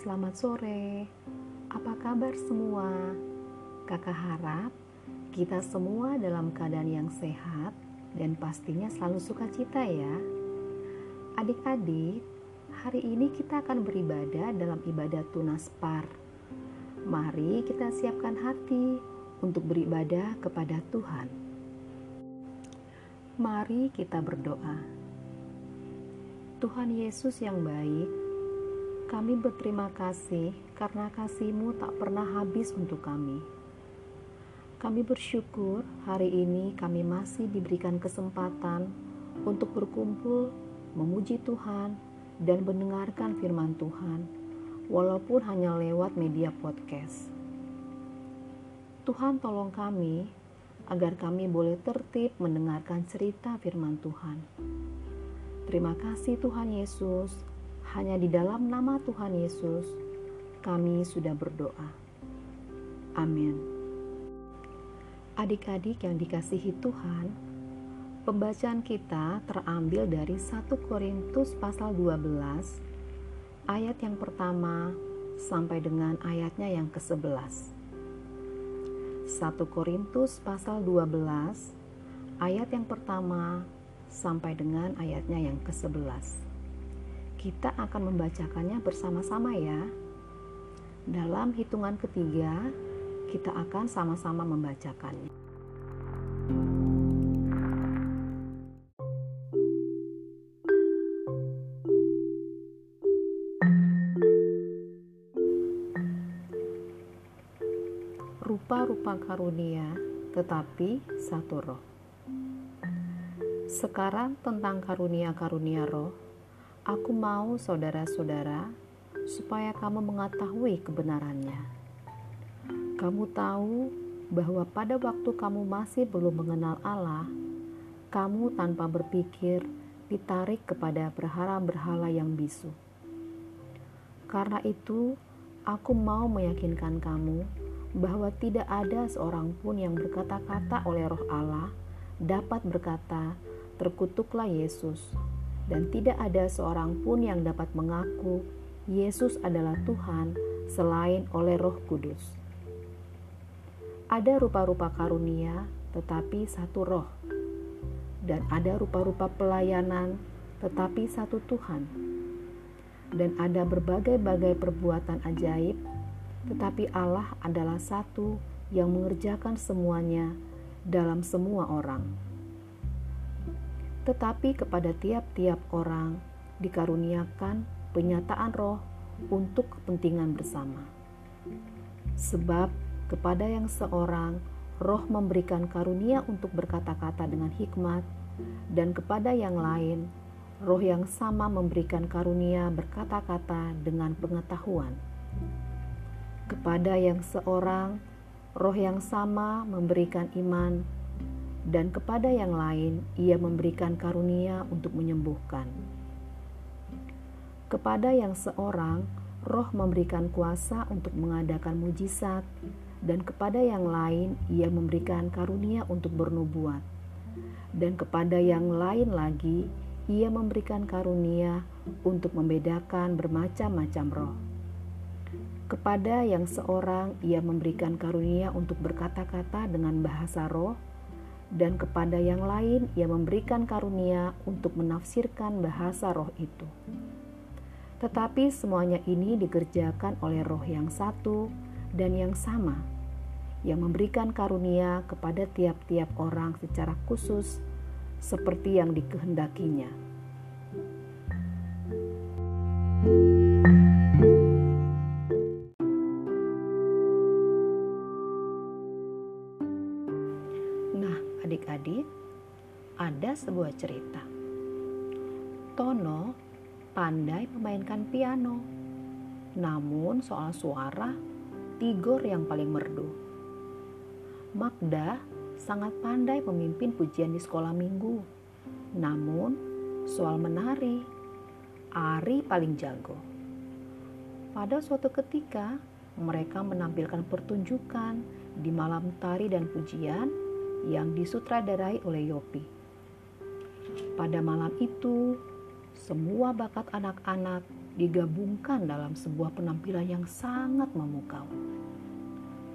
Selamat sore, apa kabar semua? Kakak harap kita semua dalam keadaan yang sehat dan pastinya selalu sukacita ya. Adik-adik, hari ini kita akan beribadah dalam ibadah tunaspar. Mari kita siapkan hati untuk beribadah kepada Tuhan. Mari kita berdoa. Tuhan Yesus yang baik, kami berterima kasih karena kasih-Mu tak pernah habis untuk kami. Kami bersyukur hari ini kami masih diberikan kesempatan untuk berkumpul, memuji Tuhan, dan mendengarkan firman Tuhan, walaupun hanya lewat media podcast. Tuhan tolong kami agar kami boleh tertib mendengarkan cerita firman Tuhan. Terima kasih Tuhan Yesus. Hanya di dalam nama Tuhan Yesus kami sudah berdoa. Amin. Adik-adik yang dikasihi Tuhan, pembacaan kita terambil dari 1 Korintus pasal 12 ayat yang pertama sampai dengan ayatnya yang ke-11. 1 Korintus pasal 12 ayat yang pertama sampai dengan ayatnya yang ke-11. Kita akan membacakannya bersama-sama ya. Dalam hitungan ketiga, kita akan sama-sama membacakannya. Rupa-rupa karunia, tetapi satu roh. Sekarang tentang karunia-karunia roh, aku mau saudara-saudara supaya kamu mengetahui kebenarannya. Kamu tahu bahwa pada waktu kamu masih belum mengenal Allah, kamu tanpa berpikir ditarik kepada berhala-berhala yang bisu. Karena itu, aku mau meyakinkan kamu bahwa tidak ada seorang pun yang berkata-kata oleh roh Allah dapat berkata, terkutuklah Yesus, dan tidak ada seorang pun yang dapat mengaku Yesus adalah Tuhan selain oleh Roh Kudus. Ada rupa-rupa karunia, tetapi satu Roh, dan ada rupa-rupa pelayanan, tetapi satu Tuhan, dan ada berbagai-bagai perbuatan ajaib, tetapi Allah adalah satu yang mengerjakan semuanya dalam semua orang tetapi kepada tiap-tiap orang dikaruniakan penyataan roh untuk kepentingan bersama. Sebab kepada yang seorang roh memberikan karunia untuk berkata-kata dengan hikmat, dan kepada yang lain roh yang sama memberikan karunia berkata-kata dengan pengetahuan. Kepada yang seorang roh yang sama memberikan iman dan kepada yang lain ia memberikan karunia untuk menyembuhkan. Kepada yang seorang, roh memberikan kuasa untuk mengadakan mujizat, dan kepada yang lain ia memberikan karunia untuk bernubuat. Dan kepada yang lain lagi, ia memberikan karunia untuk membedakan bermacam-macam roh. Kepada yang seorang, ia memberikan karunia untuk berkata-kata dengan bahasa roh, dan kepada yang lain ia memberikan karunia untuk menafsirkan bahasa roh itu. Tetapi semuanya ini dikerjakan oleh roh yang satu dan yang sama, yang memberikan karunia kepada tiap-tiap orang secara khusus seperti yang dikehendakinya. Adik-adik, ada sebuah cerita. Tono pandai memainkan piano, namun soal suara, Tigor yang paling merdu. Magda sangat pandai memimpin pujian di sekolah minggu, namun soal menari, Ari paling jago. Pada suatu ketika, mereka menampilkan pertunjukan di malam tari dan pujian yang disutradarai oleh Yopi. Pada malam itu, semua bakat anak-anak digabungkan dalam sebuah penampilan yang sangat memukau.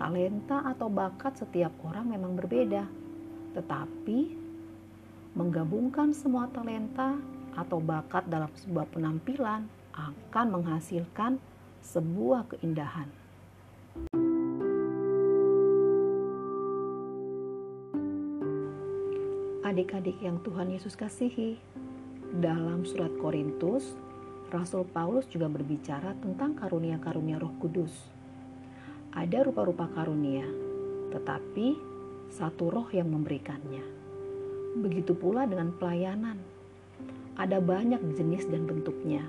Talenta atau bakat setiap orang memang berbeda, tetapi menggabungkan semua talenta atau bakat dalam sebuah penampilan akan menghasilkan sebuah keindahan. Adik-adik yang Tuhan Yesus kasihi, dalam surat Korintus, Rasul Paulus juga berbicara tentang karunia-karunia Roh Kudus. Ada rupa-rupa karunia, tetapi satu roh yang memberikannya. Begitu pula dengan pelayanan. Ada banyak jenis dan bentuknya,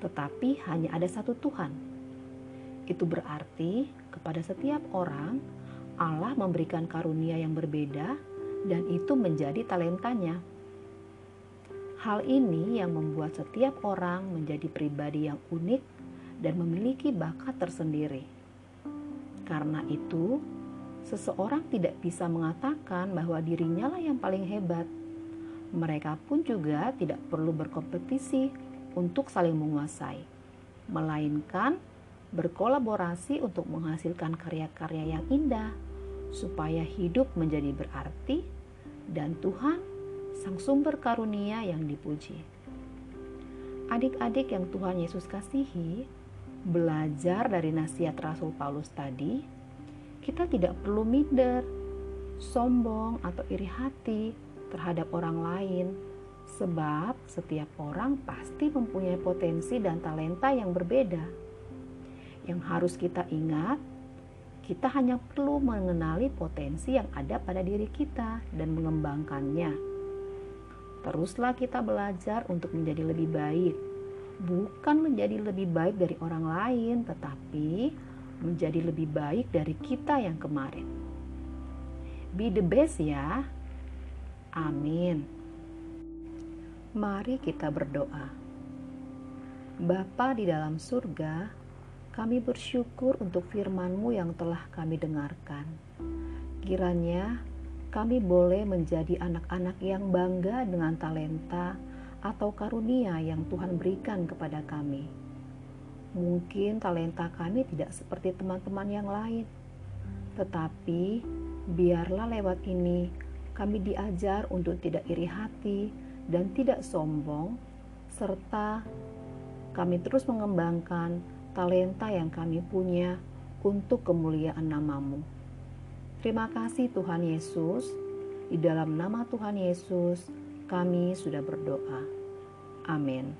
tetapi hanya ada satu Tuhan. Itu berarti kepada setiap orang Allah memberikan karunia yang berbeda dan itu menjadi talentanya. Hal ini yang membuat setiap orang menjadi pribadi yang unik dan memiliki bakat tersendiri. Karena itu, seseorang tidak bisa mengatakan bahwa dirinya lah yang paling hebat. Mereka pun juga tidak perlu berkompetisi untuk saling menguasai, melainkan berkolaborasi untuk menghasilkan karya-karya yang indah, supaya hidup menjadi berarti, dan Tuhan, Sang Sumber Karunia, yang dipuji. Adik-adik yang Tuhan Yesus kasihi, belajar dari nasihat Rasul Paulus tadi, kita tidak perlu minder, sombong, atau iri hati terhadap orang lain Sebab setiap orang pasti mempunyai potensi dan talenta yang berbeda. Yang harus kita ingat, kita hanya perlu mengenali potensi yang ada pada diri kita dan mengembangkannya. Teruslah kita belajar untuk menjadi lebih baik, bukan menjadi lebih baik dari orang lain, tetapi menjadi lebih baik dari kita yang kemarin. Be the best ya. Amin. Mari kita berdoa. Bapa di dalam surga, kami bersyukur untuk firman-Mu yang telah kami dengarkan. Kiranya kami boleh menjadi anak-anak yang bangga dengan talenta atau karunia yang Tuhan berikan kepada kami. Mungkin talenta kami tidak seperti teman-teman yang lain, tetapi biarlah lewat ini kami diajar untuk tidak iri hati dan tidak sombong, serta kami terus mengembangkan talenta yang kami punya untuk kemuliaan namamu. Terima kasih Tuhan Yesus, di dalam nama Tuhan Yesus kami sudah berdoa. Amin.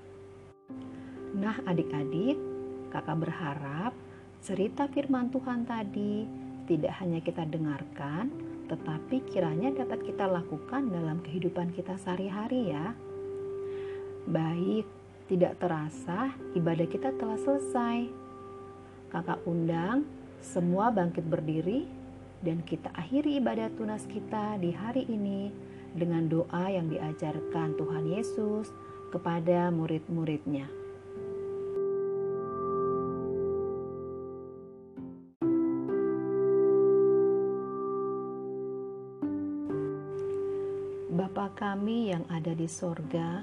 Nah adik-adik, kakak berharap cerita firman Tuhan tadi tidak hanya kita dengarkan, tetapi kiranya dapat kita lakukan dalam kehidupan kita sehari-hari ya. Baik, tidak terasa ibadah kita telah selesai. Kakak undang semua bangkit berdiri dan kita akhiri ibadah tunas kita di hari ini dengan doa yang diajarkan Tuhan Yesus kepada murid-muridnya. Bapa kami yang ada di sorga,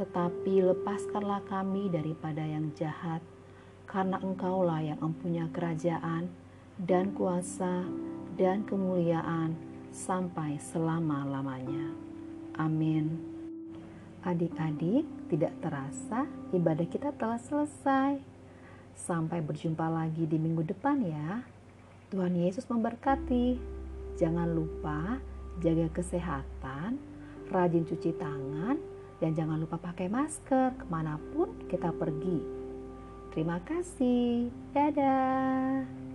tetapi lepaskanlah kami daripada yang jahat, karena Engkaulah yang mempunyai kerajaan dan kuasa dan kemuliaan sampai selama-lamanya. Amin. Adik-adik, tidak terasa ibadah kita telah selesai. Sampai berjumpa lagi di minggu depan ya. Tuhan Yesus memberkati. Jangan lupa jaga kesehatan, rajin cuci tangan, dan jangan lupa pakai masker ke mana pun kita pergi. Terima kasih, dadah.